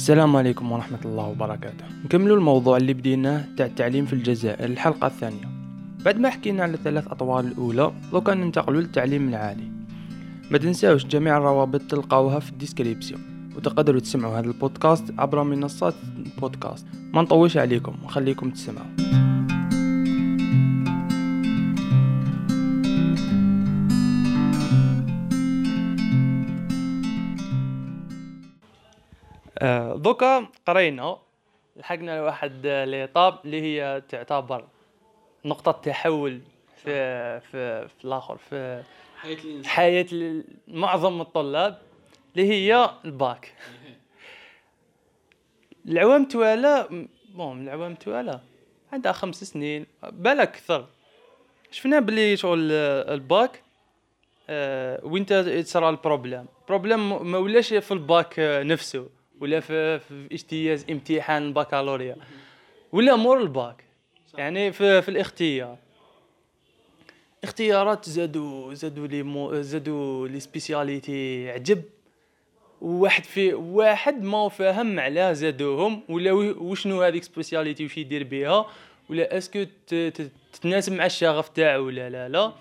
السلام عليكم ورحمة الله وبركاته. نكملوا الموضوع اللي بديناه تاع التعليم في الجزائر الحلقة الثانية. بعد ما حكينا على الثلاث أطوار الأولى لو كان ننتقلوا للتعليم العالي ما تنساوش جميع الروابط تلقاوها في الديسكريبسيون وتقدروا تسمعوا هذا البودكاست عبر منصات البودكاست. ما نطوش عليكم وخليكم تسمعوا. دوكا قرينا لحقنا لواحد ليطاب اللي هي تعتبر نقطة تحول في في في الآخر في حياة الإنسان. حياة ال- معظم الطلاب اللي هي الباك. العوام توالى بون العوام توالى عندها خمس سنين بلا أكثر. شفنا بلي شغل آه، الباك آه، وين تصرى البروبليم بروبليم ما ولاش في الباك آه، نفسه. ولا في, في اجتياز امتحان البكالوريا ولا مور الباك. يعني في, في الاختيار. اختيارات زادوا زادوا les mots زادوا les spécialités عجب. واحد في واحد ما هو فاهم علاه زادوهم ولا وشنو هذيك spécialité وش يدير بها ولا est-ce que تتناسب مع الشغف تاعو ولا لا لا.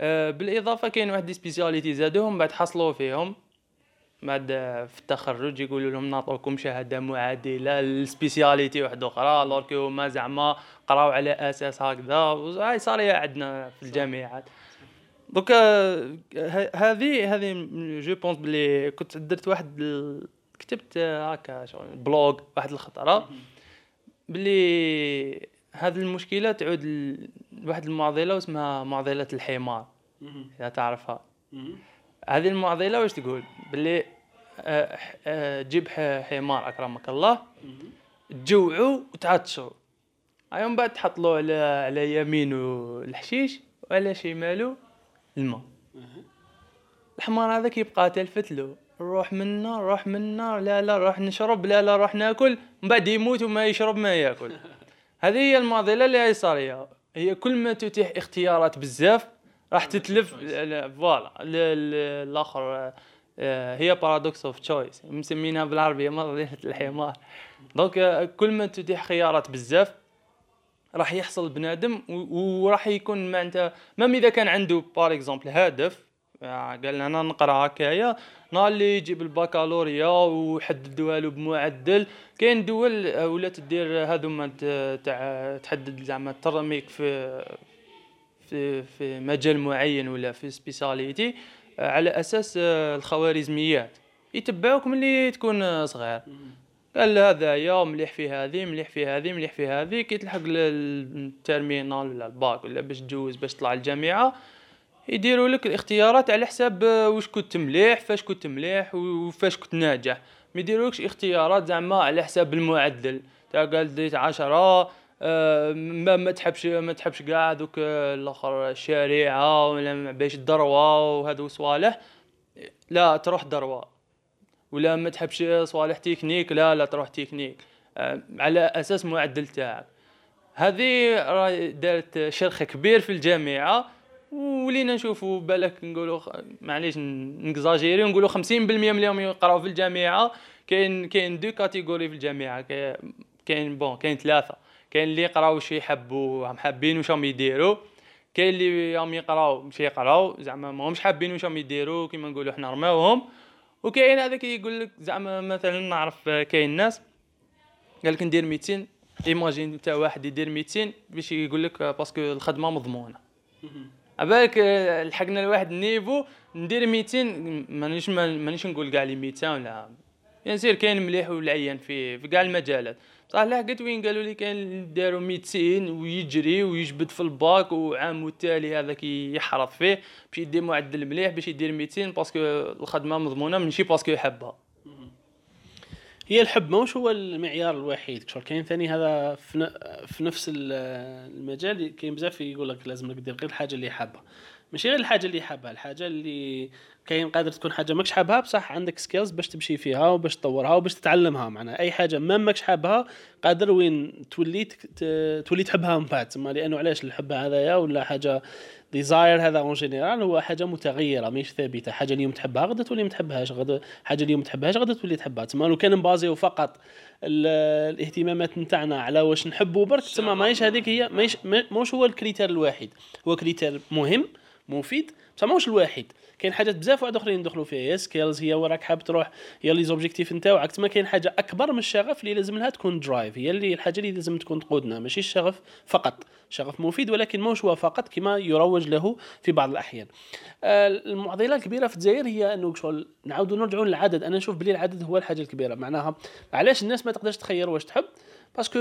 آه بالإضافة كاين واحد des spécialités زادوهم بعد حصلوا فيهم. بعد في التخرج يقولوا لهم نعطوكم شهادة معادلة لل spécialité واحدة أخرى lorsque هما زعما قراو على أساس هكذا وهاي صار عندنا في الجامعات. دوكا هذه هذه je pense بلي كنت درت واحد كتبت هكا شغل blog واحد الخطرة. بلي هذه المشكلة تعود لواحد المعضلة اسمها معضلة الحمار. إذا تعرفها. هذه المعضلة واش تقول؟ باللي آه، آه، جيب حمار أكرمك الله. تجوعوا وتعطشوا هاي من بعد تحط له على على يمينه الحشيش وعلى شماله الماء. الحمار هذاك يبقى تلفت له روح منا روح منا لا لا روح نشرب لا لا روح ناكل. من بعد يموت وما يشرب ما ياكل. هذه هي المعضلة اللي هي صارية. هي كل ما تتيح اختيارات بزاف راح تتلف لا، voilà. الآخر آه، هي paradox of choice مسمينها بالعربية معضله الحمار donc كل ما تتيح خيارات بزاف راح يحصل بنادم وراح يكون معناتها même إذا كان عنده par exemple هدف آه، قال أنا نقرأ هكايا نهار اللي يجيب البكالوريا وحددوها له بمعدل. كاين دول آه، ولات دير هذوما تاع تحدد زعما ترميك في في في مجال معين ولا في spécialité على أساس آه، الخوارزميات. يتبعوك ملي تكون آه، صغير قال هذا يا مليح في هذه مليح في هذه مليح في هذه. كي تلحق لل- ال terminale ولا الباك ولا باش تجوز باش تطلع الجامعة. يديروا لك الاختيارات على حساب آه، واش كنت مليح فاش كنت مليح وفاش كنت ناجح. ما يديرولكش اختيارات زعما على حساب المعدل. تا قال ديت عشرة آه، ما ما تحبش ما تحبش كاع دوك آه، الآخر الشريعه ولا باش ال droit وهذو صوالح. لا تروح droit ولا ما تحبش صوالح تكنيك لا لا تروح تكنيك. آه، على أساس معدل تاعك هذه راه دارت شرخ كبير في الجامعة. ولينا نشوفوا بالك نقولوا معليش نكزاجيري ونقولوا 50% من اليوم يقراو في الجامعة. كاين كاين deux catégories في الجامعة. كاين bon كاين ثلاثة. كاين اللي يقراو واش يحبوا هم حابين واش راهم يديروا. كاين اللي راهم يقراو مش يقراو زعما ما همش حابين واش راهم يديروا كيما نقولوا إحنا رماوهم. وكاين هذاك يقول لك زعما مثلا نعرف كاين ناس قال لك ندير ميتين. imagine انت واحد يدير ميتين باش يقول لك parce que الخدمة مضمونة. عبالك لحقنا لواحد ال niveau ندير 200 مانيش مانيش نقول كاع les 200 ولا. bien sûr كاين مليح والعيان في في كاع المجالات. صح لحقت وين قالوا لي اللي داروا 200 ويجري ويجبد في الباك وعام التالي هذاك يحرط فيه باش يدير معدل مليح باش يدير 200 parce que الخدمة مضمونة ماشي parce que يحبها. هي الحب ماهوش هو المعيار الوحيد؟ شغل كاين ثاني هذا في, نفس ال- المجال كاين بزاف يقول لك لازم لك دير غير الحاجة اللي حابها. ماشي غير الحاجة اللي حابها. الحاجة اللي كاين قادر تكون حاجة ماكش حابها بصح عندك skills باش تمشي فيها وباش تطورها وباش تتعلمها. معناها أي حاجة ما ماكش حابها قادر وين تولي. تولي تحبها من بعد. تسمى لأنه علاش الحب هذايا ولا حاجة desire هذا en général هو حاجة متغيرة ماهيش ثابتة. حاجة اليوم تحبها غدا تولي ما تحبهاش غدا حاجة اليوم تحبهاش غدا تولي تحبها. تما لو كان مبازيو فقط ال- الاهتمامات نتاعنا على واش نحبوا برك تما ماهيش هذيك هي ماهيش ماهوش هو ال critère الواحد. هو critère مهم مفيد. بصح ماهوش الواحد. كاين حاجات بزاف واحد آخرين ندخلوا فيها. هي skills هي وراك حاب تروح هي les objectifs نتاوعك. تما كاين حاجة أكبر من الشغف اللي لازم لها تكون drive هي اللي الحاجة اللي لازم تكون تقودنا. ماشي الشغف فقط. شغف مفيد ولكن ماهوش هو فقط كما يروج له في بعض الأحيان. آه، المعضلة الكبيرة في الجزائر هي أنه شغل نعاودوا نرجعوا للعدد. أنا نشوف بلي العدد هو الحاجة الكبيرة. معناها علاش الناس ما تقدرش تخير واش تحب؟ parce que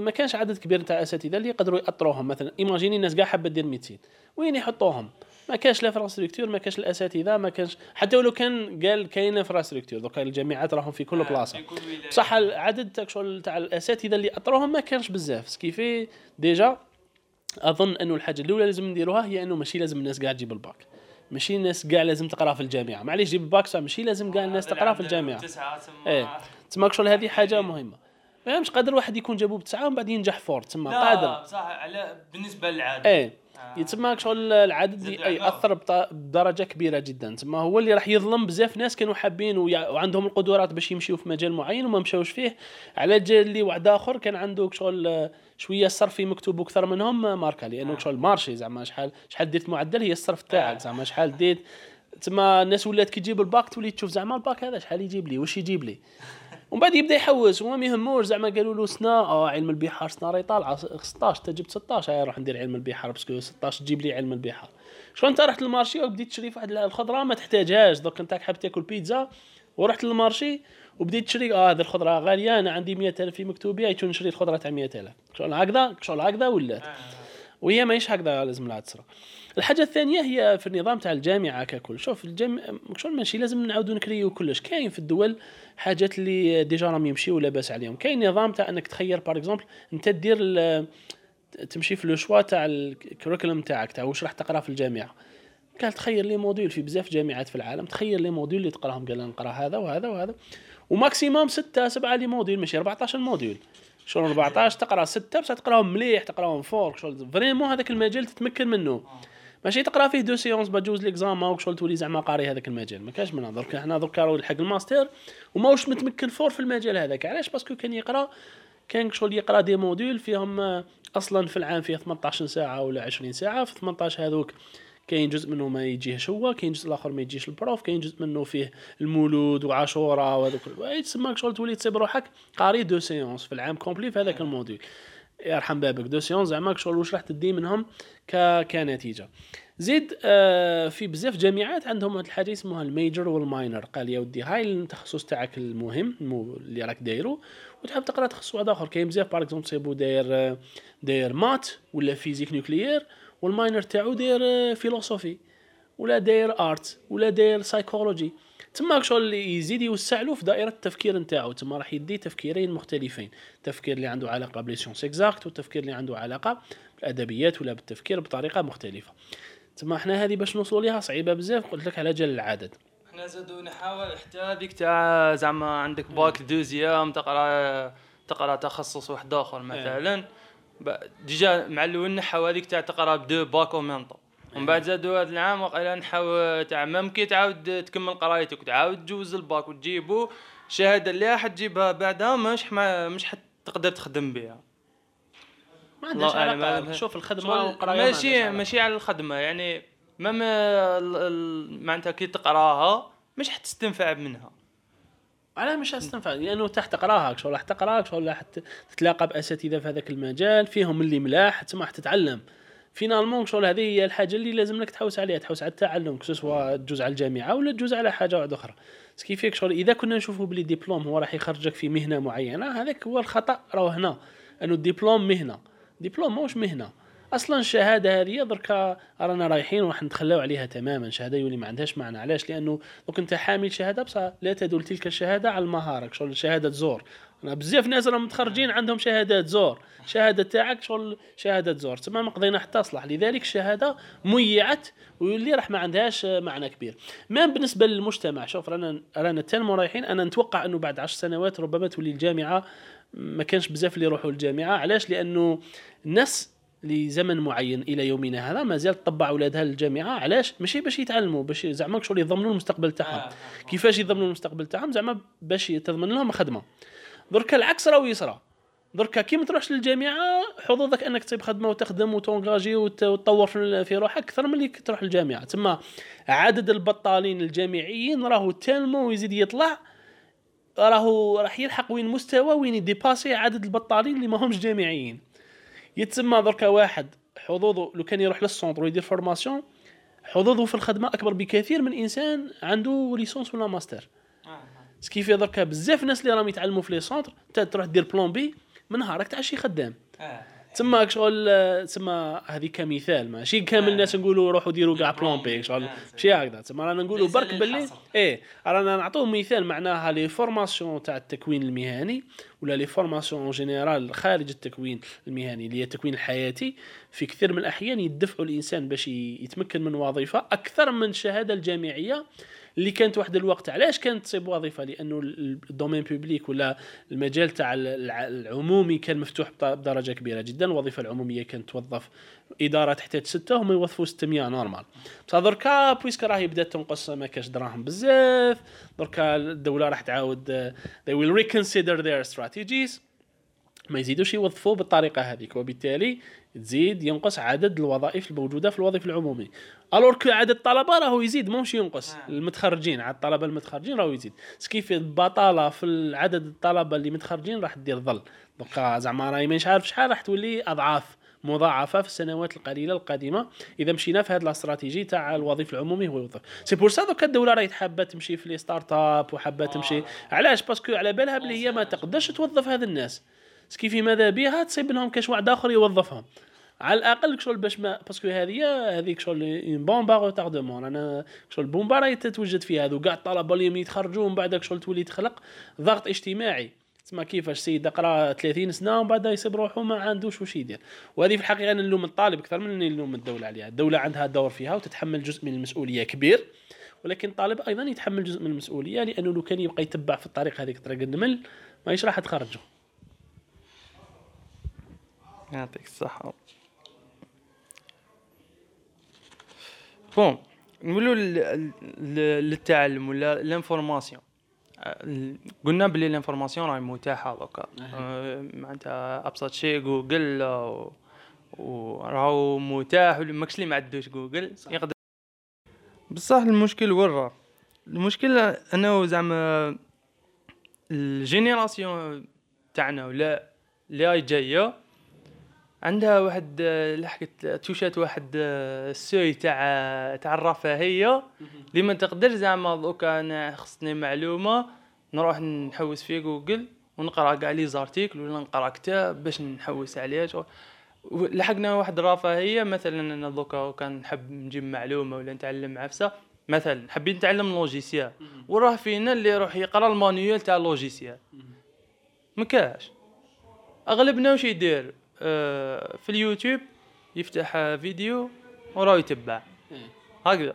ما كانش عدد كبير تاع أساتذة اللي يقدروا يأطروهم. مثلا imaginez الناس كاع حابة دير médecine وين يحطوهم؟ ما كانش لا infrastructure ما كانش الأساتذة ما كانش حتى ولو كان قال كاين infrastructure دوكا الجامعات راهم في كل بلاصة. بصح العدد تاع شغل تاع الأساتذة اللي أطروهم ما كانش بزاف. ce qui fait déjà أظن أنه الحاجة الأولى لازم نديروها هي أنه ماشي لازم الناس كاع تجيب الباك. ماشي الناس كاع لازم تقرا في الجامعة. معليش جيب الباك ماشي لازم كاع الناس تقرا في الجامعة. إيه تسمى شغل هذه حاجة مهمة. ما مش قادر واحد يكون جابوه بتسعة ومن بعد ينجح فور تسمى قادر. بصح على بالنسبة للعاده إيه يتسمى شغل العدد. يأثر بدرجة كبيرة جدا. تسمى هو اللي راح يظلم بزاف ناس كانوا حابين ويع- وعندهم القدرات باش يمشيو في مجال معين وما مشاوش فيه. على جال اللي واحد آخر كان عنده شغل آه، شوية صرفي مكتوب أكثر منهم آه، ماركه لأنه شغل مارشي زعما شحال شحال درت معدل هي الصرف تاعك زعما شحال ديت. تسمى الناس ولات كي تجيب الباك تولي تشوف زعما الباك هذا شحال يجيب لي واش يجيب لي. ومن بعد يبدأ يحوس. وما يهموش. زعما قالوا له سنا آه علم البحار سنا راهي طالعه 16 انت جبت 16 هاي روح ندير علم البحار. parce que 16 تجيب لي علم البحار. شلون انت رحت لل marché؟ وبديت تشري في واحد الخضرة ما تحتاجهاش. دوك انت حاب تاكل بيتزا؟ ورحت لل marché وبديت تشري. آه هذه الخضرة غالية. أنا عندي 100000 في مكتوبي autant نشري الخضرة تاع 100000 شغل هكذا؟ شغل هكذا ولات. وهي ماهيش هكذا لازم لها تصرا الحاجة الثانية هي في النظام تاع الجامعة ككل. شوف الجامعة شغل ماشي؟ لازم نعاودوا ن créer و كلش. كاين في الدول حاجات اللي déjà راهم يمشيو لاباس عليهم. كاين نظام تاع إنك تخير par exemple أنت دير تمشي في le choix تاع ال curriculum تاعك تاع واش راح تقرا في الجامعة. قال تخير les modules في بزاف جامعات في العالم تخير les modules اللي تقراهم. قال نقرا هذا وهذا وهذا. و maximum ستة سبعة les modules ماشي 14 module شغل 14 تقرا ستة بصح تقراهم مليح تقراهم fort شغل vraiment هذاك المجال تتمكن منه. ماشي تقرأ فيه deux séances تجوز l'exam هاوك شغل تولي زعما قاري هذاك المجال. ما كاش منها درك إحنا درك راهو الحق الماستر وماوش متمكن fort في المجال هذاك. علاش؟ parce que كان يقرأ كان شغل يقرأ des modules فيهم آه، أصلا في العام فيه 18 ساعة ولا 20 ساعة. في 18 هذوك كاين جزء منه ما يجيهش هو كاين جزء الآخر ما يجيش ال prof كاين جزء منه فيه المولود وعاشوراء وهذوك تسمى شغل تولي تصيب روحك قاري deux séances في العام complet في هذاك ال module يرحم بابك. deux séances زعما شغل واش راح تدي منهم ك... كنتيجة. زيد آه في بزاف جامعات عندهم واحد الحاجة اسمها ال major وال minor. قال يا ودي هاي التخصص تاعك المهم اللي راك دايرو وتحب تقرأ تخصص واحد آخر. كاين بزاف par exemple تصيبو داير آه، داير maths ولا physique nucléaire وال minor تاعو داير آه، philosophie ولا داير art ولا داير سايكولوجي تما شغل اللي يزيد يوسع له في دائرة التفكير نتاعو. تما راح يدي تفكيرين مختلفين. التفكير اللي عنده علاقة ب les sciences exactes والتفكير اللي عنده علاقة بالأدبيات ولا بالتفكير بطريقة مختلفة. تما إحنا هذه باش نوصلوا ليها صعيبة بزاف. قلت لك على جال العدد. إحنا زادو نحاول حتى هذيك تاع زعما عندك bac deuxième تقرا تقرا تخصص واحد آخر مثلا. ب- déjà مع الأول نحاول هذيك تاع تقرا ب deux bacs en même temps ومن بعد زادو هذا العام وقيلا نحاول تاع ممكن تعاود تكمل قرايتك وتعاود تجوز الباك وتجيبو شهادة اللي راح تجيبها بعدها مش ما مش حتقدر تخدم بها ما عندهاش. علاقة شوف الخدمة والقراية ما ماشي. ماشي على الخدمة يعني ال- معناتها كي تقراها مش حتستنفع منها علاه مش استنفع لأنه تحت تقراها شغل راح تقراها شغل راح تتلاقى بأساتذة في هذاك المجال فيهم اللي ملاح تسمى راح تتعلم finalement شغل هذه هي الحاجة اللي لازم لك تحوس عليها تحوس على التعلم سواء تجوز على الجامعة ولا تجوز على حاجة واحدة أخرى. بس كيف فيك شغل؟ إذا كنا نشوفوا بلي ديبلوم هو راح يخرجك في مهنة معينة هذاك هو الخطأ راهو هنا. أنه الدبلوم مهنة. دبلوم ماهوش مهنة. أصلا الشهادة هذه دركا رانا رايحين وراح نتخلاو عليها تماما. شهادة يولي ما عندهاش معنى. علاش؟ لأنه دوك أنت حامل شهادة بصح لا تدل تلك الشهادة على المهاره شغل شهادة زور. أنا بزاف ناس راهم متخرجين عندهم شهادات زور. شهادة تاعك شغل شهادة زور. تما ما قضينا حتى اصلح لذلك الشهادة ميعت ويولي راح ما عندهاش معنى كبير. ما بالنسبة للمجتمع شوف رانا رانا تالمو رايحين. أنا نتوقع أنه بعد عشر سنوات ربما تولي الجامعة ما كانش بزاف اللي يروحوا للجامعه علاش؟ لأنه الناس لزمن معين إلى يومنا هذا ما زالت تطبع أولادها للجامعة. علاش؟ ماشي باش يتعلموا باش زعما شغل يضمنوا المستقبل تاعهم. كيفاش يضمنوا المستقبل تاعهم؟ زعما باش تضمن لهم خدمة. درك العكس راه يصرى دركا كي ما تروحش للجامعة حظوظك أنك تصيب خدمة وتخدم وتونجاجي وتطور في روحك أكثر من اللي تروح للجامعة. تما عدد البطالين الجامعيين راهو تنمو ويزيد يطلع راهو راح يلحق وين مستوى وين يديباسي عدد البطالين اللي ما همش جامعيين. يتسمى دركا واحد حظوظه لو كان يروح لل centre ويدير formation حظوظه في الخدمة أكبر بكثير من إنسان عنده licence ولا ماستر. ce qui fait دركا بزاف ناس اللي راهم يتعلموا في les centres تروح دير plomberie من نهارك تعشي خدام آه. تما شغل تما هذه كمثال ماشي كامل آه. الناس نقولوا روحوا ديروا كاع plomberie شغل آه. ماشي هكذا تما رانا نقولوا برك باللي. إيه رانا نعطوه مثال معناها les formations تاع التكوين المهني ولا les formations en général خارج التكوين المهني اللي هي التكوين الحياتي في كثير من الأحيان يدفعوا الإنسان باش يتمكن من وظيفة أكثر من الشهادة الجامعية اللي كانت واحد الوقت. علاش كانت تصيب وظيفة؟ لأنه ال- ال domaine public ولا المجال تاع ال- الع- العمومي كان مفتوح بدرجة كبيرة جدا. الوظيفة العمومية كانت توظف إدارة تحتاج ستة هم يوظفوا 600 normal بصح دركا puisque راهي بدات تنقص ما كاش دراهم بزاف. دركا الدولة راح تعاود they will reconsider their strategies. ما يزيدوش يوظفوه بالطريقة هذيك وبالتالي تزيد ينقص عدد الوظائف الموجودة في الوظيفه العمومي. alors que عدد الطلبة راهو يزيد ماهوش ينقص. آه. المتخرجين عدد الطلبة المتخرجين راهو يزيد. ce qui fait البطالة في عدد الطلبة اللي متخرجين راح دير double. donc زعما راهي مانيش عارف شحال راح تولي أضعاف مضاعفة في السنوات القليلة القادمه إذا مشينا في هذه الاستراتيجي تاع الوظيفه العمومي هو يوظف. c'est pour ça دوكا الدولة راهي حابه تمشي في les start-up وحابه تمشي علاش parce que على بالها بلي هي ما تقدرش توظف هذا الناس. ce qui fait ماذا بها؟ تصيب لهم كاش واحد آخر يوظفهم. على الأقل شغل باش ما parce que هذه هذيك شغل une bombe à retardement أنا شغل بومبا راهي تتوجد فيها. هذو كاع الطلبه اللي يتخرجوا ومن بعد شغل تولي تخلق ضغط اجتماعي. تسمى كيفاش سيد قرأ 30 سنة ومن بعد يصيب روحه ما عندوش واش يدير. وهذه في الحقيقة أنا نلوم الطالب أكثر من نلوم الدولة عليها. الدولة عندها دور فيها وتتحمل جزء من المسؤولية كبير. ولكن الطالب أيضا يتحمل جزء من المسؤولية لأنه لو كان يبقى يتبع في الطريق هذيك طريق النمل ما راح تخرجه. يعطيك الصحة. bon ل- للتعلم ولا l'information قلنا بلي ال information راهي متاحة دوكا. آه، معناتها أبسط شيء جوجل و- وراهو متاح ماكش اللي ما عندوش جوجل يقدر بصح المشكل وين راه؟ المشكل انه زعما ال génération تاعنا ولا اللي راهي جاية عندها واحد لحقت توشات واحد آه، ال seuil تاع تاع الرفاهيه اللي ما تقدر زعما دوكا أنا خصني معلومة نروح نحوس في جوجل ونقرأ كاع les articles ولا نقرأ كتاب باش نحوس عليه. شغل. لحقنا واحد الرفاهيه مثلا أنا دوكا كان نحب نجيب معلومة ولا نتعلم عفسة مثلا حبيت نتعلم logiciel. وراه فينا اللي يروح يقرأ ال manuel تاع ال logiciel ما كاش أغلبنا وش يدير؟ في اليوتيوب يفتح آه، فيديو وراه يتبع. هكذا.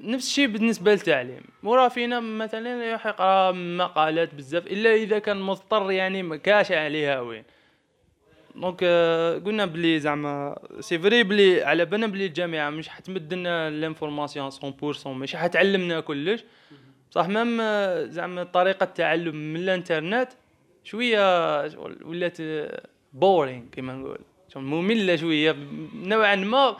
نفس الشيء بالنسبة للتعليم. وراه فينا مثلا يروح يقرأ مقالات بزاف إلا إذا كان مضطر يعني ما كاش عليها وين. donc آه، قلنا بلي زعما c'est vrai بلي على بالنا بلي الجامعة مش حتمد لنا l'information 100% مش حتعلمنا كلش. بصح même آه، زعما طريقة التعلم من الانترنت شوية ولات boring كيما نقول. مملة شوية. نوعا ما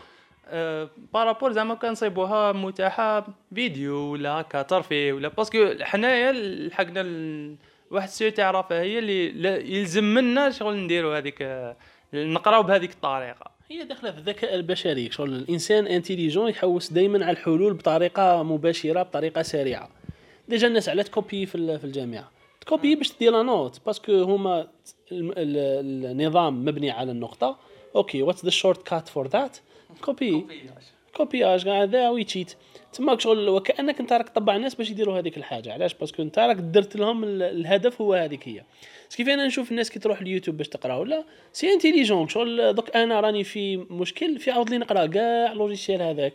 آه، par rapport زعما كنصيبوها متاحة فيديو ولا هكا ترفيه ولا parce que حنايا لحقنا واحد ال seuil تاع رفاهيه اللي يلزم منا شغل نديرو هذيك نقراو بهذيك الطريقة. هي داخلة في الذكاء البشري. شغل الإنسان intelligent يحوس دائما على الحلول بطريقة مباشرة بطريقة سريعة. déjà الناس على تكوبي في ال- في الجامعة. تكوبي باش دير la note parce que هما النظام مبني على النقطة. OK what's the shortcut for that copie copiage كاع هذا ويتشيت تما شغل وكأنك أنت راك تطبع الناس باش يديروا هذيك الحاجة. علاش؟ parce que أنت راك درت لهم ال- الهدف هو هذيك هي. كيف أنا نشوف الناس كي تروح اليوتيوب باش تقرا ولا؟ c'est intelligent شغل دوك أنا راني في مشكل في عاود لي نقرأ كاع logiciel هذاك.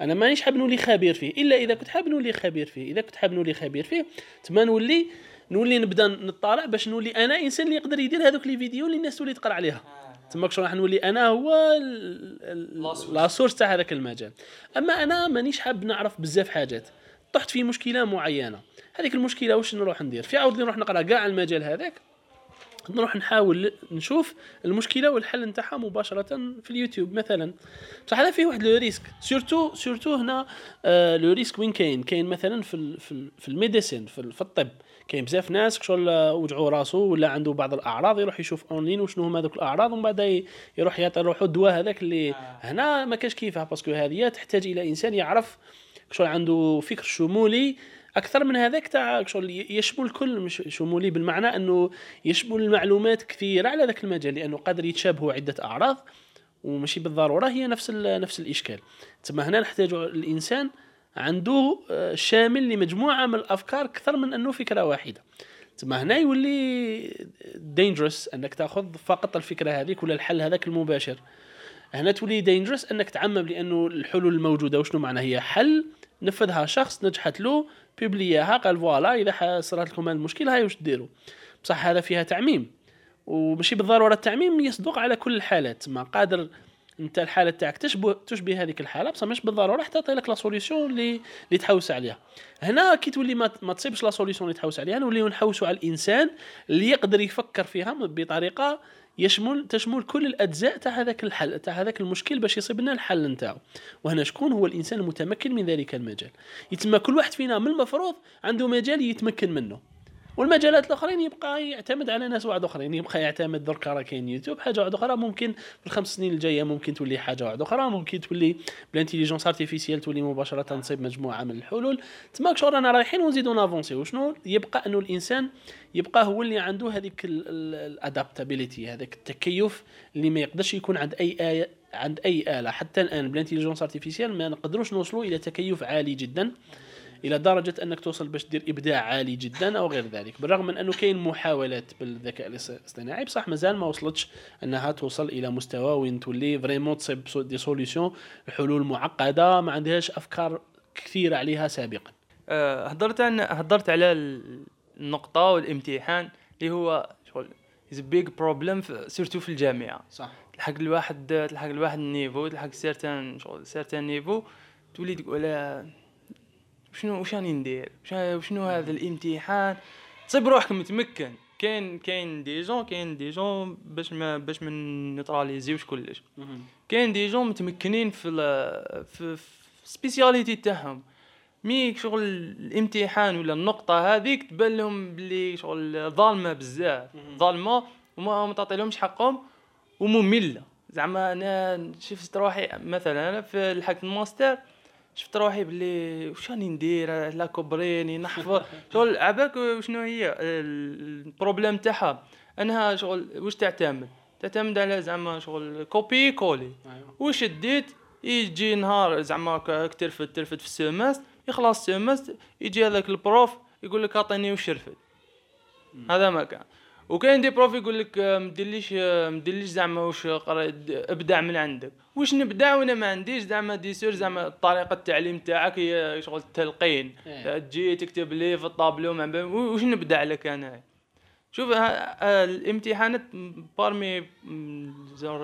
أنا مانيش حاب نولي خبير فيه. إلا إذا كنت حاب نولي خبير فيه. إذا كنت حاب نولي خبير فيه تما نولي نولي نبدا نطالع باش نولي أنا إنسان اللي يقدر يدير هذوك les vidéos اللي الناس تولي تقرأ عليها. تما شغل راح نولي أنا هو la source. تاع هذاك المجال. أما أنا مانيش حاب نعرف بزاف حاجات. طحت في مشكلة معينة. هذيك المشكلة واش نروح ندير؟ في عاود نروح نقرأ كاع المجال هذاك نروح نحاول نشوف المشكلة والحل نتاعها مباشرة في اليوتيوب مثلا. بصح هذا فيه واحد le risque. surtout surtout هنا آه le risque وين كاين؟ كاين مثلا في ال في, ال في ال médecine في, في الطب. كاين بزاف ناس شغل آه، وجعوا راسو ولا عنده بعض الأعراض يروح يشوف اونلاين وشنو هما ذوك الأعراض ومن بعد يروح يعطي روحو الدواء هذاك اللي هنا ما كاش كيفها parce que هذه تحتاج إلى إنسان يعرف شغل عنده فكر شمولي أكثر من هذاك تاع شغل يشمل كل مش شمولي بالمعنى انه يشمل المعلومات كثيرة على ذاك المجال لأنه قادر يتشابهوا عدة أعراض وماشي بالضرورة هي نفس نفس الإشكال. تما هنا نحتاج الإنسان عنده آه، شامل لمجموعة من الأفكار أكثر من أنه فكرة واحدة. تما هنا يولي دينجرس أنك تأخذ فقط الفكرة هذيك ولا الحل هذاك المباشر. هنا تولي دينجرس أنك تعمم لأنه الحلول الموجودة. وشنو معنى هي حل نفذها شخص نجحت له بيبلياها قال فوالا إذا صرات لكم هذه المشكلة هاي وش ديروا بصح هذا فيها تعميم. وماشي بالضرورة التعميم يصدق على كل الحالات. ما قادر انت الحالة تاعك. تشبه تشبه هذيك الحالة بصح مش بالضرورة حتى تعطي لك la solution اللي اللي تحوس عليها. هنا كي تولي ما, ما تصيبش la solution اللي تحوس عليها نوليو نحوسوا على الإنسان اللي يقدر يفكر فيها بطريقة يشمل تشمل كل الأجزاء تاع هذاك الحل تاع هذاك المشكل باش يصيب لنا الحل نتاعو. وهنا شكون هو الإنسان المتمكن من ذلك المجال؟ يتم كل واحد فينا من المفروض عنده مجال يتمكن منه. والمجالات الأخرين يبقى يعتمد على ناس واحد أخرين يبقى يعتمد درك راه كاين يوتيوب حاجة واحدة أخرى ممكن في الخمس سنين الجاية ممكن تولي حاجة واحدة أخرى ممكن تولي بال intelligence artificielle تولي مباشرة تصيب مجموعة من الحلول. تماك شغل رانا رايحين ونزيدو نافونسي. وشنو؟ يبقى انه الإنسان يبقى هو اللي عنده هذيك ال adaptabilité هذاك التكيف اللي ما يقدرش يكون عند أي آية عند أي آلة. حتى الآن بال intelligence artificielle ما نقدروش نوصلوا إلى تكيف عالي جدا. إلى درجة أنك توصل باش دير إبداع عالي جدا أو غير ذلك بالرغم من أنه كاين محاولات بالذكاء الاصطناعي. بصح مازال ما وصلتش أنها توصل إلى مستوى وين تولي vraiment تصيب des solutions حلول معقدة ما عندهاش أفكار كثيرة عليها سابقا. هضرت عن هضرت على ال- النقطة والامتحان اللي هو شغل is big problem surtout في الجامعة. صح. تلحق الواحد تلحق الواحد ال niveau تلحق certain شغل certain niveau تولي تقول شنو واش راني ندير وشنو هذا الامتحان؟ تصيب روحك متمكن. كاين كاين des gens كاين des gens باش ما باش ما نيوتراليزيوش كلش. كاين des gens متمكنين في في في spécialité تاعهم. mais شغل الامتحان ولا النقطة هذيك تبان لهم بلي شغل ظالمة بزاف. ظالمة وما ما تعطيلهمش حقهم ومملة. زعما أنا شفت روحي مثلا أنا في لحقت الماستر شفت روحي بلي واش راني ندير؟ لا كوبريني نحفظ. شغل عباك وشنو هي؟ ال problème تاعها. أنها شغل واش تعتمد؟ تعتمد على زعما شغل copier-coller وش ديت؟ يجي نهار زعما ترفد ترفد في ال semestre يخلص ال semestre يجي هذاك ال prof يقول لك أعطيني وش رفد. هذا ما كان. وكاين des profs يقول لك آه، مديرليش آه، مديرليش زعما واش قرا- ابدع من عندك. واش نبدع وأنا ما عنديش؟ زعما دي سور زعما طريقه التعليم تاعك هي شغل التلقين. إيه. تجي تكتب لي في الطابلو واش نبدع لك أنا؟ شوف ها الامتحانات parmi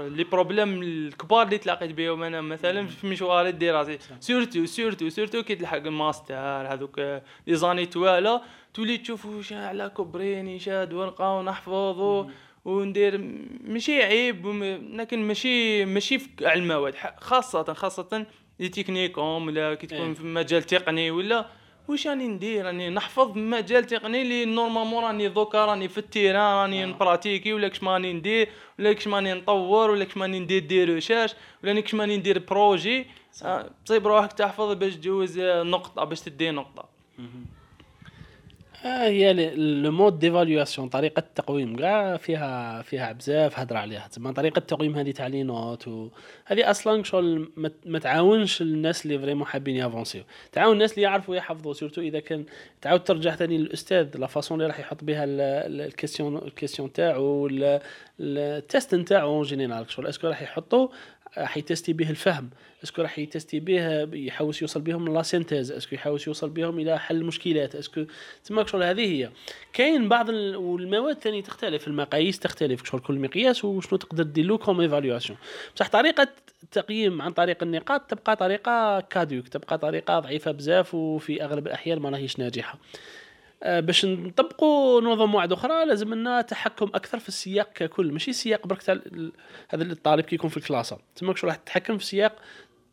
les problèmes الكبار اللي تلاقيت بهم أنا مثلا في مشواري الدراسي surtout surtout surtout كي تلحق الماستر هذوك les années voilà تولي تشوف واش على كوبريني شاد ورقة ونحفظ وندير ماشي عيب لكن ماشي ماشي في على المواد خاصة خاصة لي techniquement ولا كي إيه. تكون في مجال تقني ولا واش راني ندير؟ راني نحفظ مجال تقني اللي normalement راني دوكا راني في ال terrain راني آه. نبراتيكي ولا كش ماني ندير ولا كش ماني نطور ولا كش ماني ندير des recherches ولا كش ماني ندير projet آه، تصيب روحك تحفظ باش تجوز آه، نقطة باش تدي نقطة. آه هي le mode d'évaluation طريقة التقويم كاع فيها فيها بزاف هضره عليها. تما طريقة التقويم هذه تاع les notes هذه أصلا شغل ما- تعاونش الناس اللي vraiment حابين يافونسيو. تعاون الناس اللي يعرفوا يحفظوا surtout إذا كان تعاود ترجع ثاني للأستاذ la façon اللي راح يحط بها ال- ال- ال question ال question تاعو ال- ال- ال test نتاعو en général شغل est-ce que راح يحطوا راح يتستي به الفهم. est-ce que راح يتستي به يحوس يوصل بهم la synthèse est-ce que يحوس يوصل بهم إلى حل المشكلات est-ce que تما شغل هذه هي. كاين بعض ال... والمواد ثاني تختلف المقاييس تختلف شغل كل مقياس وشنو تقدر دير له comme évaluation بصح طريقة التقييم عن طريق النقاط تبقى طريقة caduque تبقى طريقة ضعيفة بزاف وفي أغلب الأحيان ما راهيش ناجحة. آه، باش نطبقوا نظم واحدة أخرى لازم لنا تحكم أكثر في السياق ككل. ماشي السياق برك تاع هذا الطالب كي يكون في ال classe. تما راح تتحكم في السياق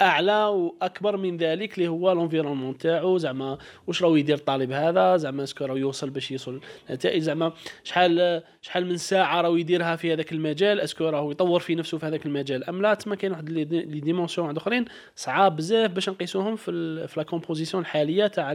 أعلى وأكبر من ذلك اللي هو l'environnement تاعو زعما واش راهو يدير الطالب هذا؟ زعما est-ce que راهو يوصل باش يوصل نتائج زعما شحال شحال من ساعة راهو يديرها في هذاك المجال؟ est-ce que راهو يطور في نفسه في هذاك المجال. أم لا تما كاين واحد لي dimensions واحد آخرين صعاب بزاف باش نقيسوهم في في la composition الحالية تاع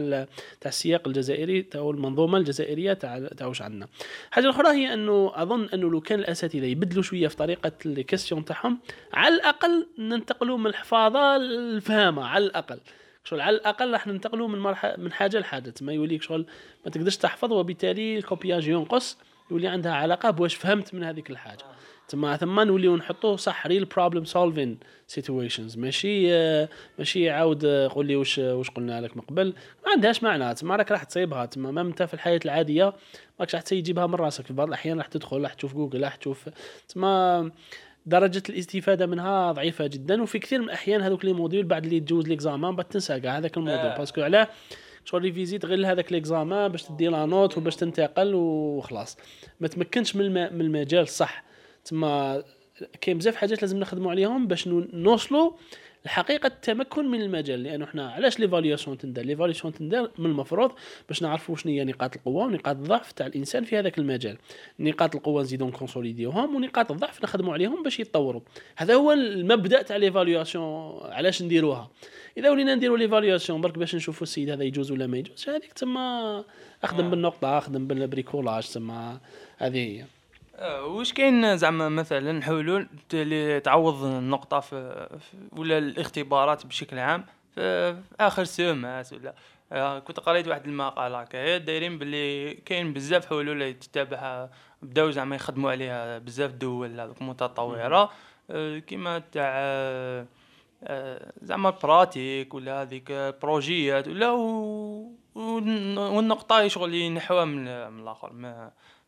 تاع السياق الجزائري تاع المنظومة الجزائرية تاع تاع واش عندنا. حاجة أخرى هي أنه أظن أنه لو كان الأساتذة يبدلوا شوية في طريقة les questions تاعهم على الأقل ننتقلوا من الحفاظة الفهامه على الأقل. شغل على الأقل راح ننتقلوا من مرحله من حاجة لحاجة. ما يوليك شغل ما تقدرش تحفظ وبالتالي ال copiage ينقص يولي عندها علاقة بواش فهمت من هذيك الحاجة. تما ثم نوليو نحطوه صح real problem solving situations ماشي ماشي عاود قول لي واش واش قلنا لك من قبل. ما عندهاش معنى. تما راك راح تصيبها. تما ما انت في الحياة العادية ماكش راح تجيبها من راسك. في بعض الأحيان راح تدخل راح تشوف جوجل راح تشوف. تما درجة الاستفادة منها ضعيفة جدا وفي كثير من الأحيان هذوك les modules بعد اللي تجوز l'examen بعد تنسى كاع. هذاك الموديول آه. parce que علاه شغل révisit غير هذاك l'examen باش تدي la note وباش تنتقل وخلاص. ما تمكنش من, من المجال صح تما كاين بزاف حاجات لازم نخدموا عليهم باش نوصلوا الحقيقة التمكن من المجال لأنه إحنا علاش l'évaluation تندار؟ l'évaluation تندار من المفروض باش نعرفوا شنو هي نقاط القوة ونقاط الضعف تاع الإنسان في هذاك المجال. نقاط القوة نزيدو نconsolidيوهم ونقاط الضعف نخدموا عليهم باش يتطوروا. هذا هو المبدأ تاع l'évaluation علاش نديروها. إذا ولينا نديروا l'évaluation برك باش نشوفوا السيد هذا يجوز ولا ما يجوزش هذيك تما أخدم آه. بالنقطة أخدم بال bricolage تما هذه. هي واش كاين زعما مثلا حلول اللي تعوض النقطة في, ولا الاختبارات بشكل عام في آخر سومات ولا؟ آه، كنت قريت واحد المقال هكا دايرين باللي كاين بزاف حلول اللي تتبعها بداو زعما يخدموا عليها بزاف دول هذوك متطورة. آه، كيما تاع زعما براتيك ولا هذيك بروجيات ولا والنقطة شغل ينحوها من الآخر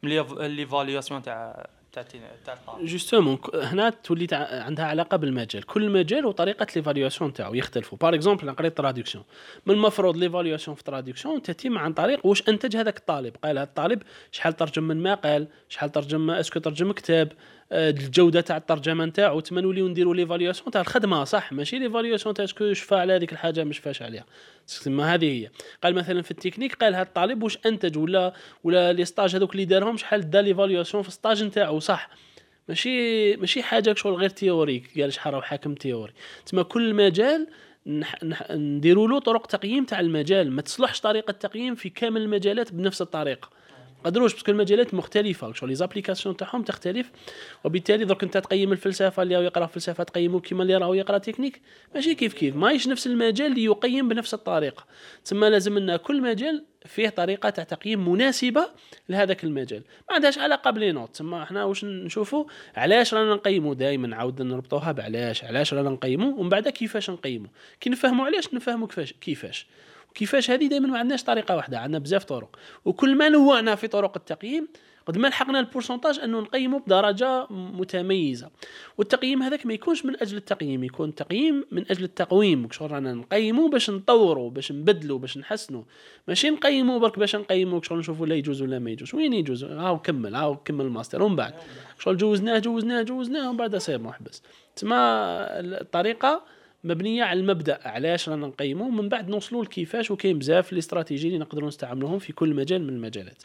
l'évaluation تاع تاع تاع justement هنا تولي عندها علاقة بالمجال. كل مجال وطريقة l'évaluation تاعو يختلفوا. par exemple أنا قريت traduction من المفروض l'évaluation في traduction تتم عن طريق واش أنتج هذاك الطالب؟ قال هذا الطالب شحال ترجم من مقال؟ شحال ترجم est-ce que ترجم كتاب؟ الجودة تاع الترجمه نتاعو تما نوليو نديرو l'évaluation تاع الخدمة صح؟ ماشي l'évaluation تاع est-ce que شفا على هذيك الحاجة مش فاش عليها. تسمى هذه هي. قال مثلا في التكنيك قال هذا الطالب واش أنتج ولا ولا les stages هذوك اللي دارهم شحال دا l'évaluation في stage نتاعو صح؟ ماشي ماشي حاجة شغل غير théorique قال شحال راه حاكم théorie. تما كل مجال نح... نح... نديروا له طرق تقييم تاع المجال. ما تصلحش طريقة التقييم في كامل المجالات بنفس الطريقة. قدروش parce que المجالات مختلفة شغل les applications تاعهم تختلف وبالتالي درك انت تقيم الفلسفة اللي راهو يقرأ فلسفة تقيمه كيما اللي راهو يقرأ تكنيك ماشي كيف كيف ماهيش نفس المجال اللي يقيم بنفس الطريقة. تما لازم لنا كل مجال فيه طريقة تاع تقييم مناسبة لهذاك المجال. ما عندهاش علاقة ب les notes. تما إحنا واش نشوفوا علاش رانا نقيموا دائما عاود نربطوها بعلاش علاش رانا نقيموا ومن بعد كيفاش نقيموا كي نفهموا علاش نفهموا كيفاش كيفاش. كيفاش هذه دائما ما عندناش طريقة واحدة عندنا بزاف طرق. وكل ما نوعنا في طرق التقييم قد ما لحقنا ال pourcentage أنه نقيمه بدرجة متميزة. والتقييم هذاك ما يكونش من أجل التقييم يكون تقييم من أجل التقويم. شغل رانا نقيمه باش نطوروا باش نبدلوا باش نحسنوا ماشي نقيمه برك باش نقيمه شغل نشوفوا لا يجوز ولا ما يجوز. وين يجوز؟ هاو كمل هاو كمل الماستر. ومن بعد؟ شغل جوزناه جوزناه جوزناه ومن بعد سير محبس. تما الطريقة مبنية على المبدأ علاش رانا نقيمو من بعد نوصلوا لكيفاش وكاين بزاف ال stratégies اللي نقدروا نستعملوهم في كل مجال من المجالات.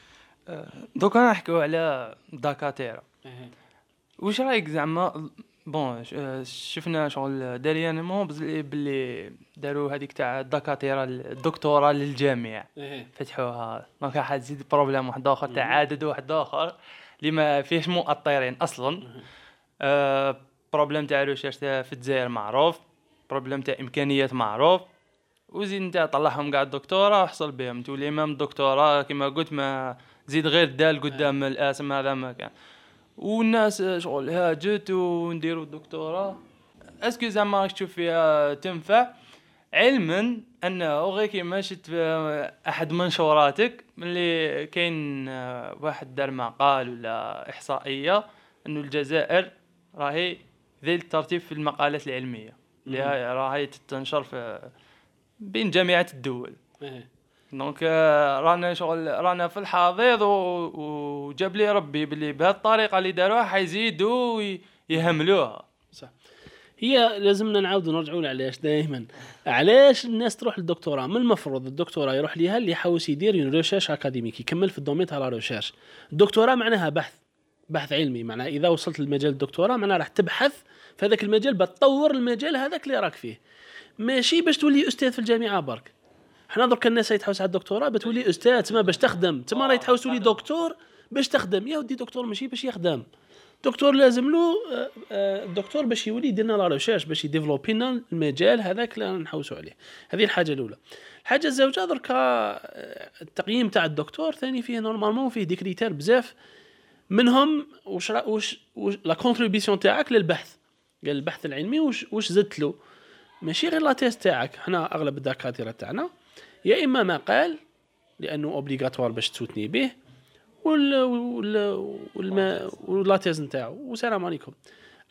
أه، دركا نحكيو على دكاتره واش رايك زعما bon شفنا شغل dernièrement باللي داروا هذيك تاع الدكاتره الدكتوراه للجامع فتحوها. donc راح تزيد problème واحد آخر تاع عدد واحد آخر اللي ما فيهش مؤطرين أصلا. أه problème تاع recherche في الجزائر معروف. problème تاع امكانيات معروف وزيد انت طلعهم قاع الدكتوراه وحصل بهم تولي امام الدكتوراه كما قلت ما زيد غير دال قدام الاسم هذا ما كان والناس شغل هاجت ونديروا الدكتوراه اسكو زعما راك تشوف فيها تنفع علما انه غير كيما شفت احد منشوراتك اللي كاين واحد دار مقال ولا احصائيه انه الجزائر راهي ذي الترتيب في المقالات العلميه راهي تنشر في بين جامعات الدول. donc آه، رانا شغل رانا في الحضيض وجاب لي ربي باللي بهذه الطريقة اللي داروها حيزيدوا يهملوها. صح. هي لازمنا نعاودوا نرجعوا لعلاش دائما علاش الناس تروح للدكتوراه؟ من المفروض الدكتوراه يروح ليها اللي يحاول يدير une recherche académique يكمل في ال domaine تاع la recherche الدكتوراه معناها بحث. بحث علمي معناها إذا وصلت لمجال الدكتوراه معناها راح تبحث في هذاك المجال بتطور المجال هذاك اللي راك فيه. ماشي باش تولي أستاذ في الجامعة برك. حنا درك الناس اللي تحوس على الدكتوراه بتولي أستاذ تما باش تخدم تما راهي تحوس تولي دكتور باش تخدم. يا ودي دكتور ماشي باش يخدم. دكتور لازم له آه، آه، الدكتور باش يولي يدير لنا la recherche باش يdévelopper لنا المجال هذاك اللي نحوسوا عليه. هذه الحاجة الأولى. الحاجة الزوجة دركا آه، التقييم تاع الدكتور ثاني فيه normalement فيه des critères بزاف. منهم واش واش la contribution تاعك للبحث. قال البحث العلمي واش واش زدت له. ماشي غير la thèse تاعك. حنا أغلب الدكاترة تاعنا. يا إما مقال لأنه obligatoire باش تsoutenي به وال وال و la thèse نتاعو. والسلام عليكم.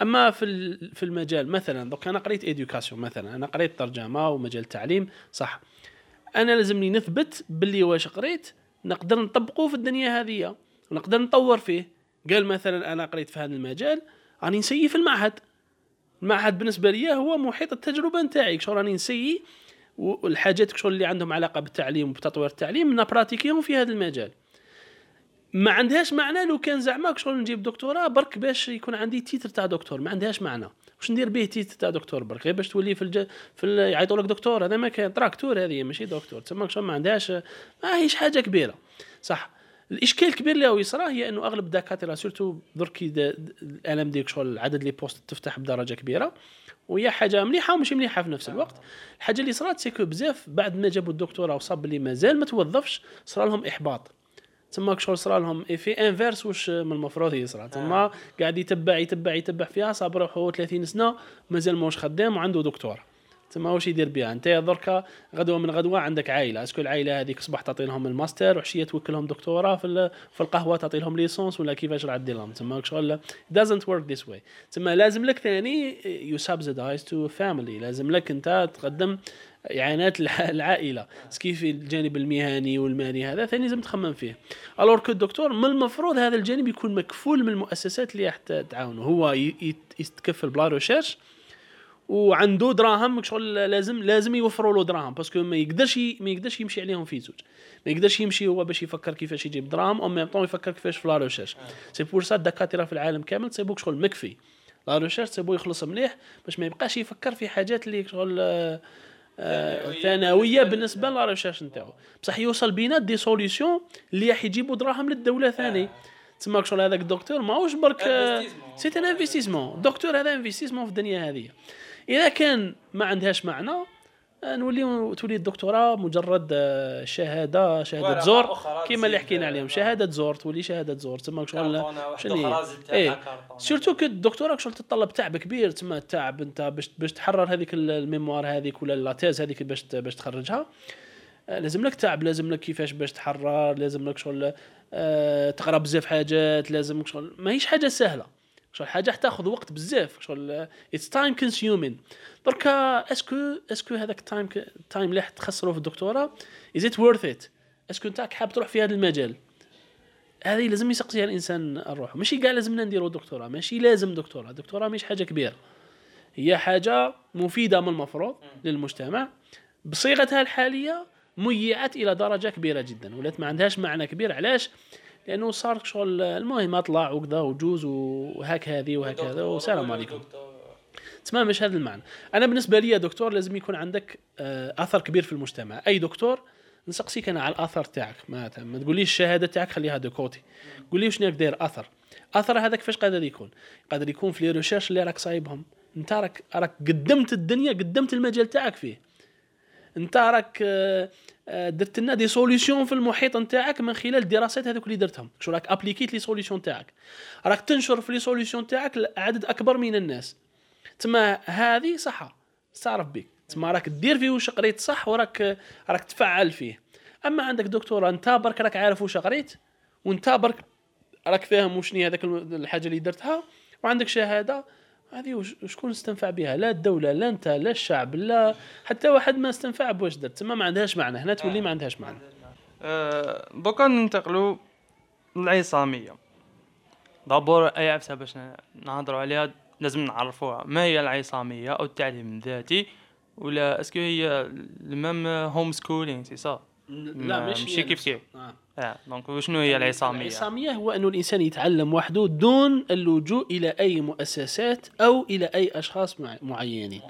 أما في في المجال مثلا دوك أنا قريت éducation مثلا. أنا قريت ترجمة ومجال التعليم صح. أنا لازمني نثبت باللي واش قريت. نقدر نطبقه في الدنيا هذه. ونقدر نطور فيه. قال مثلا أنا قريت في هذا المجال راني نسيي في المعهد. المعهد بالنسبة لي هو محيط التجربة نتاعي. شو راني نسيي؟ والحاجات شغل اللي عندهم علاقة بالتعليم وبتطوير التعليم نبراتيكيهم في هذا المجال. ما عندهاش معنى لو كان زعما شغل نجيب دكتوراه برك باش يكون عندي titre تاع دكتور. ما عندهاش معنى. واش ندير به titre تاع دكتور برك؟ غير باش تولي في الج... في ال... يعيطوا لك دكتور. هذا ما كان. تراكتور هذه ماشي دكتور. تسمى ما عندهاش ما هيش حاجة كبيرة. صح. الإشكال الكبير اللي هو يصرى هي إنه أغلب الدكاترة surtout درك ال LMD ديك شغل عدد les postes تفتح بدرجة كبيرة وهي حاجة مليحة وماشي مليحة في نفس الوقت. الحاجة اللي صرات c'est que بزاف بعد ما جابوا الدكتوراه وصاب اللي مازال ما توظفش صرا لهم إحباط. تما شغل صرا لهم في inverse واش من المفروض يصرى تما قاعد يتبع يتبع يتبع فيها صاب روحه 30 سنة مازال موش خدام وعنده دكتور تما واش يدير بها أنت دركا غدوة من غدوة عندك عائلة. est-ce que العائلة هذيك صباح تعطي لهم الماستر وعشيه توكلهم دكتوراه في في القهوة تعطي لهم licence ولا كيفاش راح دير لهم. تما شغل doesn't work this way. تما لازم لك ثاني you subsidize to family. لازم لك أنت تقدم إعانات الع- العائلة. كيف الجانب المهني والمالي هذا ثاني لازم تخمم فيه. alors que الدكتور من المفروض هذا الجانب يكون مكفول من المؤسسات اللي راح تعاونه. هو يتكفل ب la recherche وعنده دراهم شغل لازم لازم يوفروا له دراهم parce que ما يقدرش ما يقدرش يمشي عليهم في زوج. ما يقدرش يمشي هو باش يفكر كيفاش يجيب دراهم au même temps يفكر كيفاش في la recherche. c'est pour ça الدكاترة في العالم كامل تصيبوك شغل مكفي. la recherche تصيبو يخلص مليح باش ما يبقاش يفكر في حاجات اللي شغل آه، آه، ثانوية بالنسبة la recherche نتاعو. بصح يوصل بينا des solutions اللي راح يجيبوا دراهم للدولة ثاني تسمى شغل هذاك الدكتور ماهوش برك Investissement. c'est un investissement الدكتور هذا investissement في الدنيا هذه. إذا كان ما عندهاش معنى آه، نولي تولي الدكتوراه مجرد آه، شهادة شهادة زور. كيما اللي حكينا عليهم آه. شهادة زور تولي شهادة زور. تسمى شغل شنو كارطونة. surtout que الدكتوراه شغل تتطلب تعب كبير تسمى تعب أنت باش باش تحرر هذيك ال- ال mémoire هذيك ولا la thèse هذيك باش باش تخرجها. لازم لك تعب لازم لك كيفاش باش تحرر لازم لك شغل تقرأ بزاف حاجات لازم لك شغل. ماهيش حاجة سهلة. شغل حاجة تاخذ وقت بزاف شغل it's time consuming دركا est-ce que est-ce que هذاك ال time ال time اللي تخسره في الدكتوراه is it worth it est-ce que انت حاب تروح في هذا المجال. هذه لازم يسقسيها الإنسان لروحو. ماشي كاع لازمنا نديروا دكتوراه ماشي لازم دكتوراه. دكتوراه مش حاجة كبيرة. هي حاجة مفيدة من المفروض للمجتمع. بصيغتها الحالية ميعت إلى درجة كبيرة جدا ولات ما عندهاش معنى كبير. علاش؟ لأنه صار شغل المهم أطلع وكذا وجوز وهاك هذه وهاك هذا والسلام عليكم. تسمى مش هذا المعنى. أنا بالنسبة لي أي دكتور لازم يكون عندك آه، اثر كبير في المجتمع. أي دكتور نسقسيك أنا على الاثر تاعك ما, ما تقوليش الشهادة تاعك خليها de côté قول لي شنو راك داير آثر. آثر هذا كيفاش قادر يكون؟ قادر يكون في les recherches اللي راك صايبهم. أنت راك راك قدمت الدنيا قدمت المجال تاعك فيه. انت راك آه، درت لنا des solutions في المحيط نتاعك من خلال الدراسات هذوك اللي درتهم. شو راك ابليكيت les solutions تاعك راك تنشر في les solutions تاعك لعدد أكبر من الناس. تما هذه صح استعرف بك تما راك دير فيه واش قريت صح وراك راك تفعل فيه. أما عندك دكتوراه أنت برك راك عارف واش قريت وأنت برك راك فاهم وشني هذاك الحاجة اللي درتها وعندك شهادة هذه شكون استنفع بها؟ لا الدولة لا انت لا الشعب لا حتى واحد ما استنفع بواش درت تما ما عندهاش معنى هنا تولي ما عندهاش معنى. أه ننتقلوا للعصامية. d'abord أي عفسة باش نهضروا عليها لازم نعرفوها. ما هي العصامية أو التعليم الذاتي؟ ولا est-ce que هي la même home schooling c'est صح لا مش ماشي كيف كيف؟ آه. donc وشنو هي العصامية؟ العصامية هو انه الإنسان يتعلم وحده دون اللجوء إلى أي مؤسسات أو إلى أي أشخاص معينين.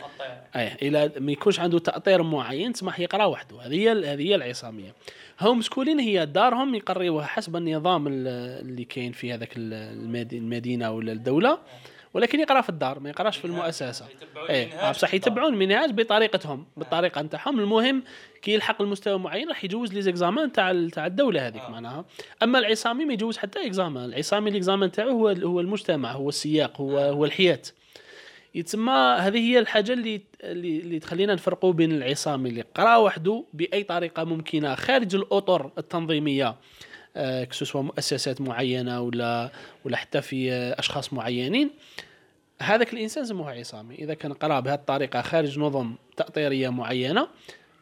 أي إلى ما يكونش عنده تاطير معين تسمى يقرأ وحده. هذه هي هذه هي العصامية. home schooling هي دارهم يقريوها حسب النظام اللي كاين في هذاك المدينة ولا الدولة. ولكن يقرأ في الدار ما يقراش في المؤسسة. إيه بصح يتبعون المنهاج بطريقتهم بالطريقة نتاعهم. المهم كي يلحق المستوى معين راح يجوز les examens تاع تاع الدولة هذيك آه. معناها. أما العصامي ما يجوز حتى examen العصامي ال examen تاعو هو هو المجتمع هو السياق هو آه. هو الحياة. يتسمى هذه هي الحاجة اللي اللي, تخلينا نفرقوا بين العصامي اللي قرأ وحده بأي طريقة ممكنة خارج الأطر التنظيمية. que ce soit مؤسسات معينة ولا ولا حتى في أشخاص معينين. هذاك الإنسان سموه عصامي. إذا كان قرأ بهذه الطريقة خارج نظم تاطيريه معينة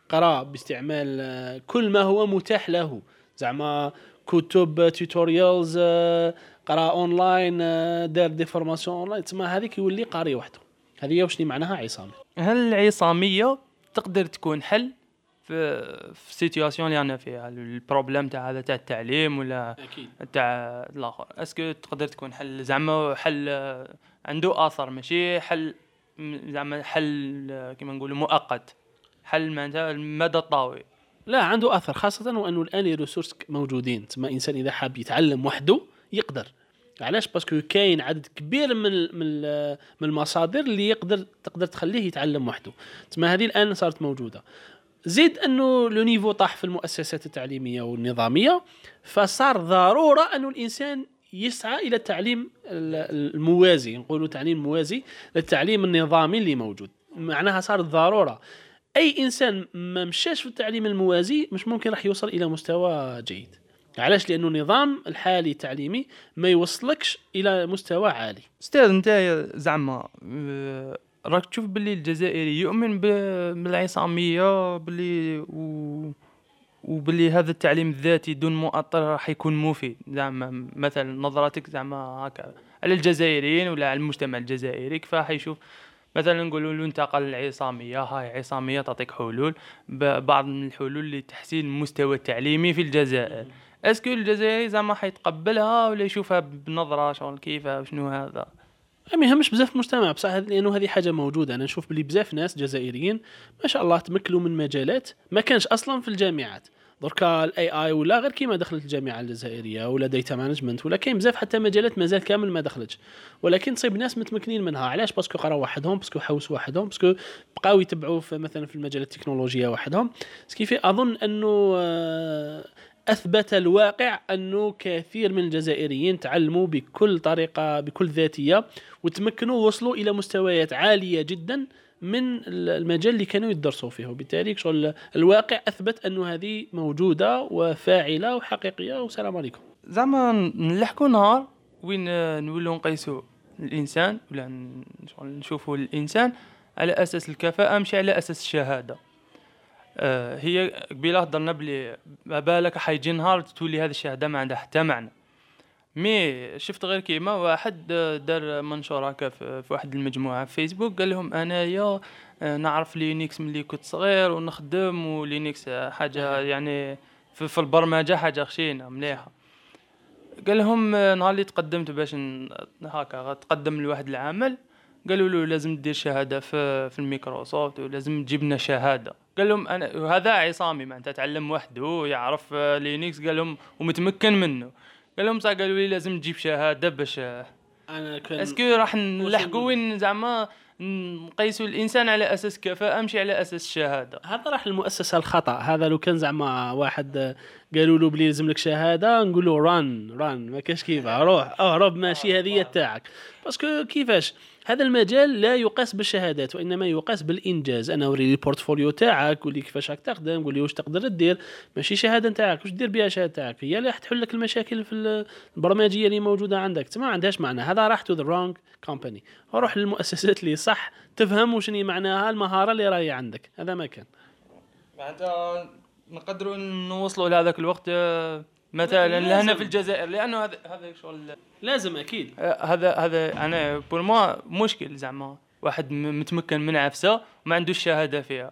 قرأ باستعمال آه، كل ما هو متاح له. زعما كتب tutorials آه، قرأ اونلاين دار des formations online تسمى هذيك يولي قاري وحده. هذه واش معناها عصامي. هل العصامية تقدر تكون حل؟ في في situation اللي أنا فيها. ال problème تاع هذا تاع التعليم ولا أكيد. تاع الآخر. est-ce que تقدر تكون حل زعما حل عنده اثر ماشي حل زعما حل كيما نقولوا مؤقت. حل معناتها المدى الطويل لا عنده اثر خاصة وأنه الآن ال ressources موجودين. تما إنسان إذا حاب يتعلم وحده يقدر. علاش؟ parce que كاين عدد كبير من من من المصادر اللي يقدر تقدر تخليه يتعلم وحده. تما هذه الآن صارت موجودة. زيد أنه le niveau طاح في المؤسسات التعليمية والنظامية فصار ضرورة أنه الإنسان يسعى إلى التعليم الموازي نقولوا تعليم موازي للتعليم النظامي اللي موجود. معناها صارت ضرورة. أي إنسان ما مشاش في التعليم الموازي مش ممكن راح يوصل إلى مستوى جيد. علاش؟ لأنه النظام الحالي التعليمي ما يوصلكش إلى مستوى عالي. أستاذ أنت زعما آه، راك تشوف باللي الجزائري يؤمن بالعصامية باللي و وباللي هذا التعليم الذاتي دون مؤطر راح يكون مفيد. زعما مثلا نظرتك زعما هكا على الجزائريين ولا على المجتمع الجزائري كيف راح يشوف؟ مثلا نقولوا له انتقل العصاميه هاي عصامية تعطيك حلول بعض من الحلول لتحسين المستوى التعليمي في الجزائر. est-ce que الجزائري زعما حيتقبلها ولا يشوفها بنظرة شغل كيف شنو هذا؟ ما يهمش بزاف المجتمع بصح لأنه هذه حاجة موجودة. أنا نشوف بلي بزاف ناس جزائريين ما شاء الله تمكنوا من مجالات ما كانش أصلا في الجامعات. دركا ال AI ولا غير كيما دخلت الجامعة الجزائرية ولا data management ولا كاين بزاف حتى مجالات مازال كامل ما دخلتش. ولكن تصيب ناس متمكنين منها. علاش؟ parce que قراو وحدهم parce que حوسوا وحدهم parce que بقاو يتبعوا في مثلا في المجال التكنولوجيا وحدهم. ce qui fait أظن أنه آه، أثبت الواقع أنه كثير من الجزائريين تعلموا بكل طريقة بكل ذاتية وتمكنوا وصلوا إلى مستويات عالية جدا من المجال اللي كانوا يدرسوا فيه. وبالتالي شغل الواقع أثبت أنه هذه موجودة وفاعلة وحقيقية. والسلام عليكم. زعما نلحقوا نهار وين نولوا نقيسوا الإنسان ولا نشوفوا الإنسان على أساس الكفاءة مش على أساس الشهادة. هي قبيلة هضرنا بلي ما بالك حيجي نهار تولي هذه الشهاده ما عندها حتى معنى. mais شفت غير كيما واحد دار منشور هكا في واحد المجموعة في فيسبوك قال لهم أنايا آه، نعرف Linux ملي كنت صغير ونخدم و Linux حاجة يعني في, في البرمجة حاجة خشينه مليحة. قال لهم آه، نهار اللي تقدمت باش هكا تقدم لواحد العمل قالوا له لازم دير شهادة في في الميكروسوفت ولازم تجيب لنا شهادة. قال لهم أنا هذا عصامي معناتها تعلم وحده يعرف Linux قال لهم ومتمكن منه. قال لهم صح قالوا لي لازم تجيب شهاده باش أنا كان est-ce que راح نلحقوا وين زعما نقيسوا الإنسان على أساس كفاءه مش على أساس شهاده هذا. راح المؤسسه الخطأ. هذا لو كان زعما واحد قالوا له بلي لازم لك شهاده نقول له run run ما كاش كيف. روح. اهرب ماشي هذه تاعك. parce que كيفاش؟ هذا المجال لا يقاس بالشهادات وإنما يقاس بالإنجاز. أنا أوري لي ال portfolio تاعك قول لي كيفاش راك تخدم قول لي واش تقدر دير ماشي شهادة تاعك واش دير بها الشهاده تاعك هي اللي راح تحل لك المشاكل في البرمجية اللي موجودة عندك. ما عندهاش معنى. هذا راح to the wrong company روح للمؤسسات اللي صح تفهم وشني معناها المهارة اللي راهي عندك. هذا ما كان. معناتها نقدروا نوصلوا لهذاك الوقت آه، مثلا لهنا في الجزائر لأنه هذا هذا شغل لازم أكيد. آه، هذا هذا أنا بور موا مشكل زعما. واحد متمكن من عفسة وما عندوش شهاده فيها.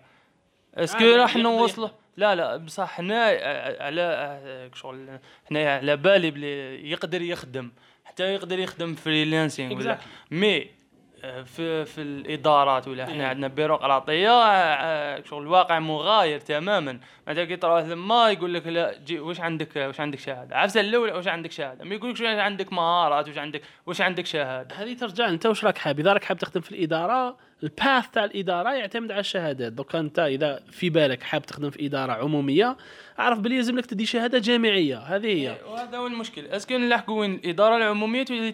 اسكو راح نوصله لا لا بصح حنا آه، على شغل حنا على بالي بلي يقدر يخدم. حتى يقدر يخدم freelancing ولا. mais في في الإدارات ولا إحنا إيه. عندنا بيروقراطية آه، شغل الواقع مغاير تماما. مثلا كي تروح ثما يقول لك لا جي واش عندك واش عندك شهادة؟ عفسة الاولى واش عندك شهادة؟ ما يقولكش واش عندك مهارات واش عندك واش عندك شهادة؟ هذه ترجع انت واش راك حاب؟ إذا راك حاب تخدم في الإدارة ال path تاع الإدارة يعتمد على الشهادات. دوكا أنت إذا في بالك حاب تخدم في إدارة عمومية أعرف بلي لازم لك تدي شهادة جامعية. هذه هي. إيه، وهذا هو المشكل. est-ce que نلحقوا الإدارة العمومية تولي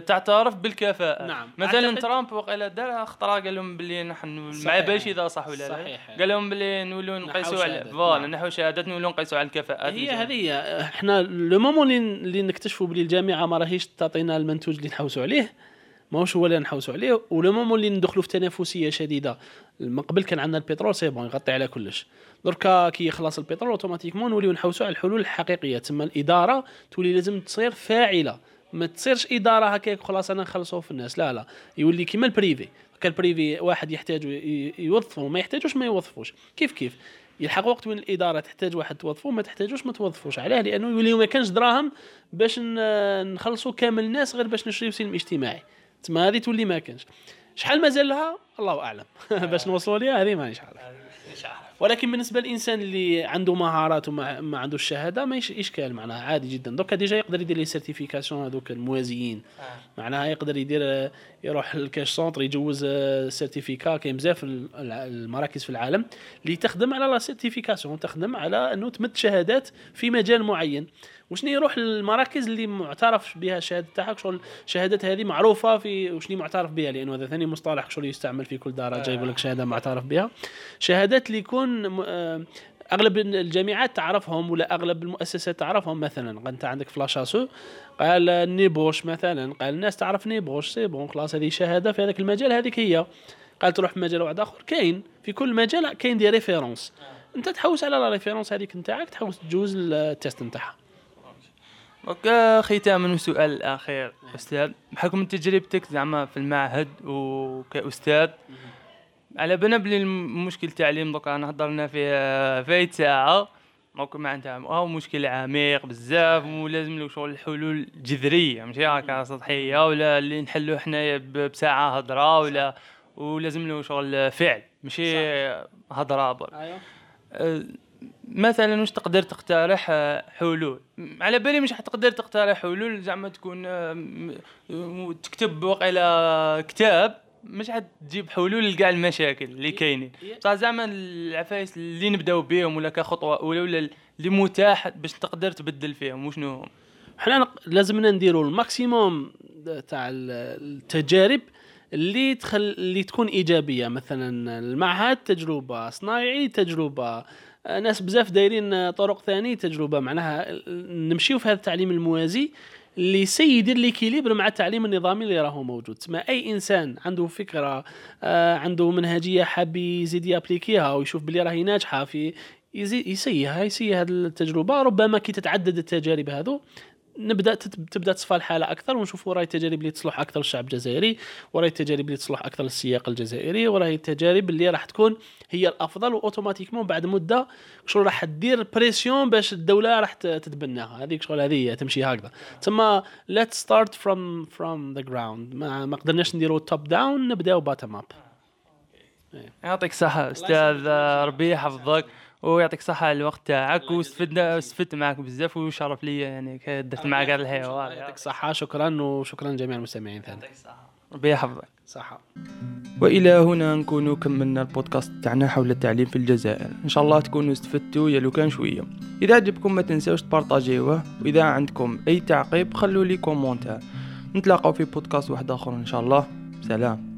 تعترف بالكفاءة. نعم. مثلا ترامب وقال دار خطرة قال لهم بلي نحن ما بالش إذا صح ولا لا. قال لهم بلي نولوا نقيسوا على voilà نعم. نحو شهادات نولوا نقيسوا على الكفاءات هي هذه هي. إحنا le moment اللي نكتشفوا بلي الجامعة ما راهيش تعطينا المنتوج اللي نحوسوا عليه ماهوش هو اللي نحوسوا عليه و le moment اللي ندخلوا في تنافسية شديدة. من قبل كان عندنا البترول c'est bon يغطي على كلش. دركا كي يخلص البترول automatiquement نوليو نحوسوا على الحلول الحقيقية. تما الإدارة تولي لازم تصير فاعلة. ما تصيرش إدارة هكاك خلاص أنا نخلصوا في الناس لا لا. يولي كيما ال privé. كان ال privé واحد يحتاج يوظفه ما يحتاجوش ما يوظفوش. كيف كيف؟ يلحق وقت وين الإدارة تحتاج واحد توظفه ما تحتاجوش ما توظفوش. علاه لأنه يولي ما كانش دراهم باش نخلصوا كامل الناس غير باش نشريو سلم اجتماعي. تما هذه تولي ما كانش. شحال مازال لها؟ الله أعلم. باش نوصلوا ليها هذه مانيش عارف ولكن بالنسبة للإنسان اللي عنده مهارات وما ما عنده الشهاده ما إشكال معناها عادي جدا. دوكا déjà يقدر يدير les certifications هذوك الموازيين. آه. معناها يقدر يدير يروح لكاش centre يجوز certificat كاين بزاف المراكز في العالم اللي تخدم على la certification تخدم على إنه تمد شهادات في مجال معين. وشني يروح للمراكز اللي معترف بها الشهادة تاعك؟ شغل الشهادات هذه معروفة في وشني معترف بها؟ لأنه هذا ثاني مصطلح شغل يستعمل في كل دار جايب لك شهادة معترف بها. شهادات اللي يكون آه، أغلب الجامعات تعرفهم ولا أغلب المؤسسات تعرفهم مثلا انت عندك ف l'HSE قال NEBOSH مثلا قال الناس تعرف NEBOSH c'est bon خلاص هذه شهادة في هذاك المجال هذيك هي. قال تروح في مجال واحد آخر كاين. في كل مجال كاين des références. أنت تحوس على la référence هذيك نتاعك تحوس تجوز ال test نتاعها. OK ختاما والسؤال الاخير أستاذ. بحكم تجربتك زعما في المعهد وكأستاذ على بالنا بلي المشكل التعليم دوكا أنا هضرنا فيه فايت ساعه donc معناتها هو مشكل عميق بزاف ولازم له شغل حلول جذريه ماشي هكا سطحية ولا اللي نحلو حنايا بساعة هضرة ولا ولازم له شغل فعل ماشي؟ هضرة برك. أيوه. أه، مثلا واش تقدر تقترح حلول؟ على بالي مش حتقدر تقترح حلول زعما تكون آه، تكتب وقيلا كتاب مش حتجيب حلول لكاع المشاكل اللي كاينين. بصح زعما العفايس اللي نبداو بهم ولا كخطوة اولى ولا اللي متاح باش تقدر تبدل فيهم وشنو هم حنا لازمنا نديروا الماكسيموم تاع التجارب اللي تخل اللي تكون إيجابية. مثلا المعهد تجربة صنايعي تجربة ناس بزاف دايرين طرق ثانية تجربة. معناها نمشيو في هذا التعليم الموازي اللي سيدير ليكيليبر مع التعليم النظامي اللي راهو موجود. تسمى أي إنسان عنده فكرة آه عنده منهجية حاب يزيد يابليكيها ويشوف بلي راهي ناجحة في يزيد يسيها يسي هذه التجربة ربما كي تتعدد التجارب هذو نبدأ تبدأ تصفى الحالة أكثر ونشوف واي التجارب اللي تصلح أكثر للشعب الجزائري وراي التجارب اللي تصلح أكثر للسياق الجزائري وراي التجارب اللي راح تكون هي الأفضل و automatiquement بعد مدة شغل راح تدير pression باش الدولة راح تتبناها. هذيك شغل هذه تمشي هكذا. ثم let's start from from the ground ما قدرناش نديروا top down نبداو bottom up يعطيك الصحه أستاذ ربي يحفظك ويعطيك الصحة على الوقت تاعك واستفدنا استفدت معك بزاف وشرف لي يعني درت معك هذا الحوار يعطيك الصحة. شكرا وشكرا لجميع المستمعين ثاني. يعطيك الصحة. ربي يحفظك صحة. وإلى هنا نكون كملنا البودكاست تاعنا حول التعليم في الجزائر. إن شاء الله تكونوا استفدتوا يا لو كان شوية. إذا عجبكم ما تنساوش تpartagيوه وإذا عندكم أي تعقيب خلوا لي commentaire نتلاقاو في بودكاست واحد آخر إن شاء الله. سلام.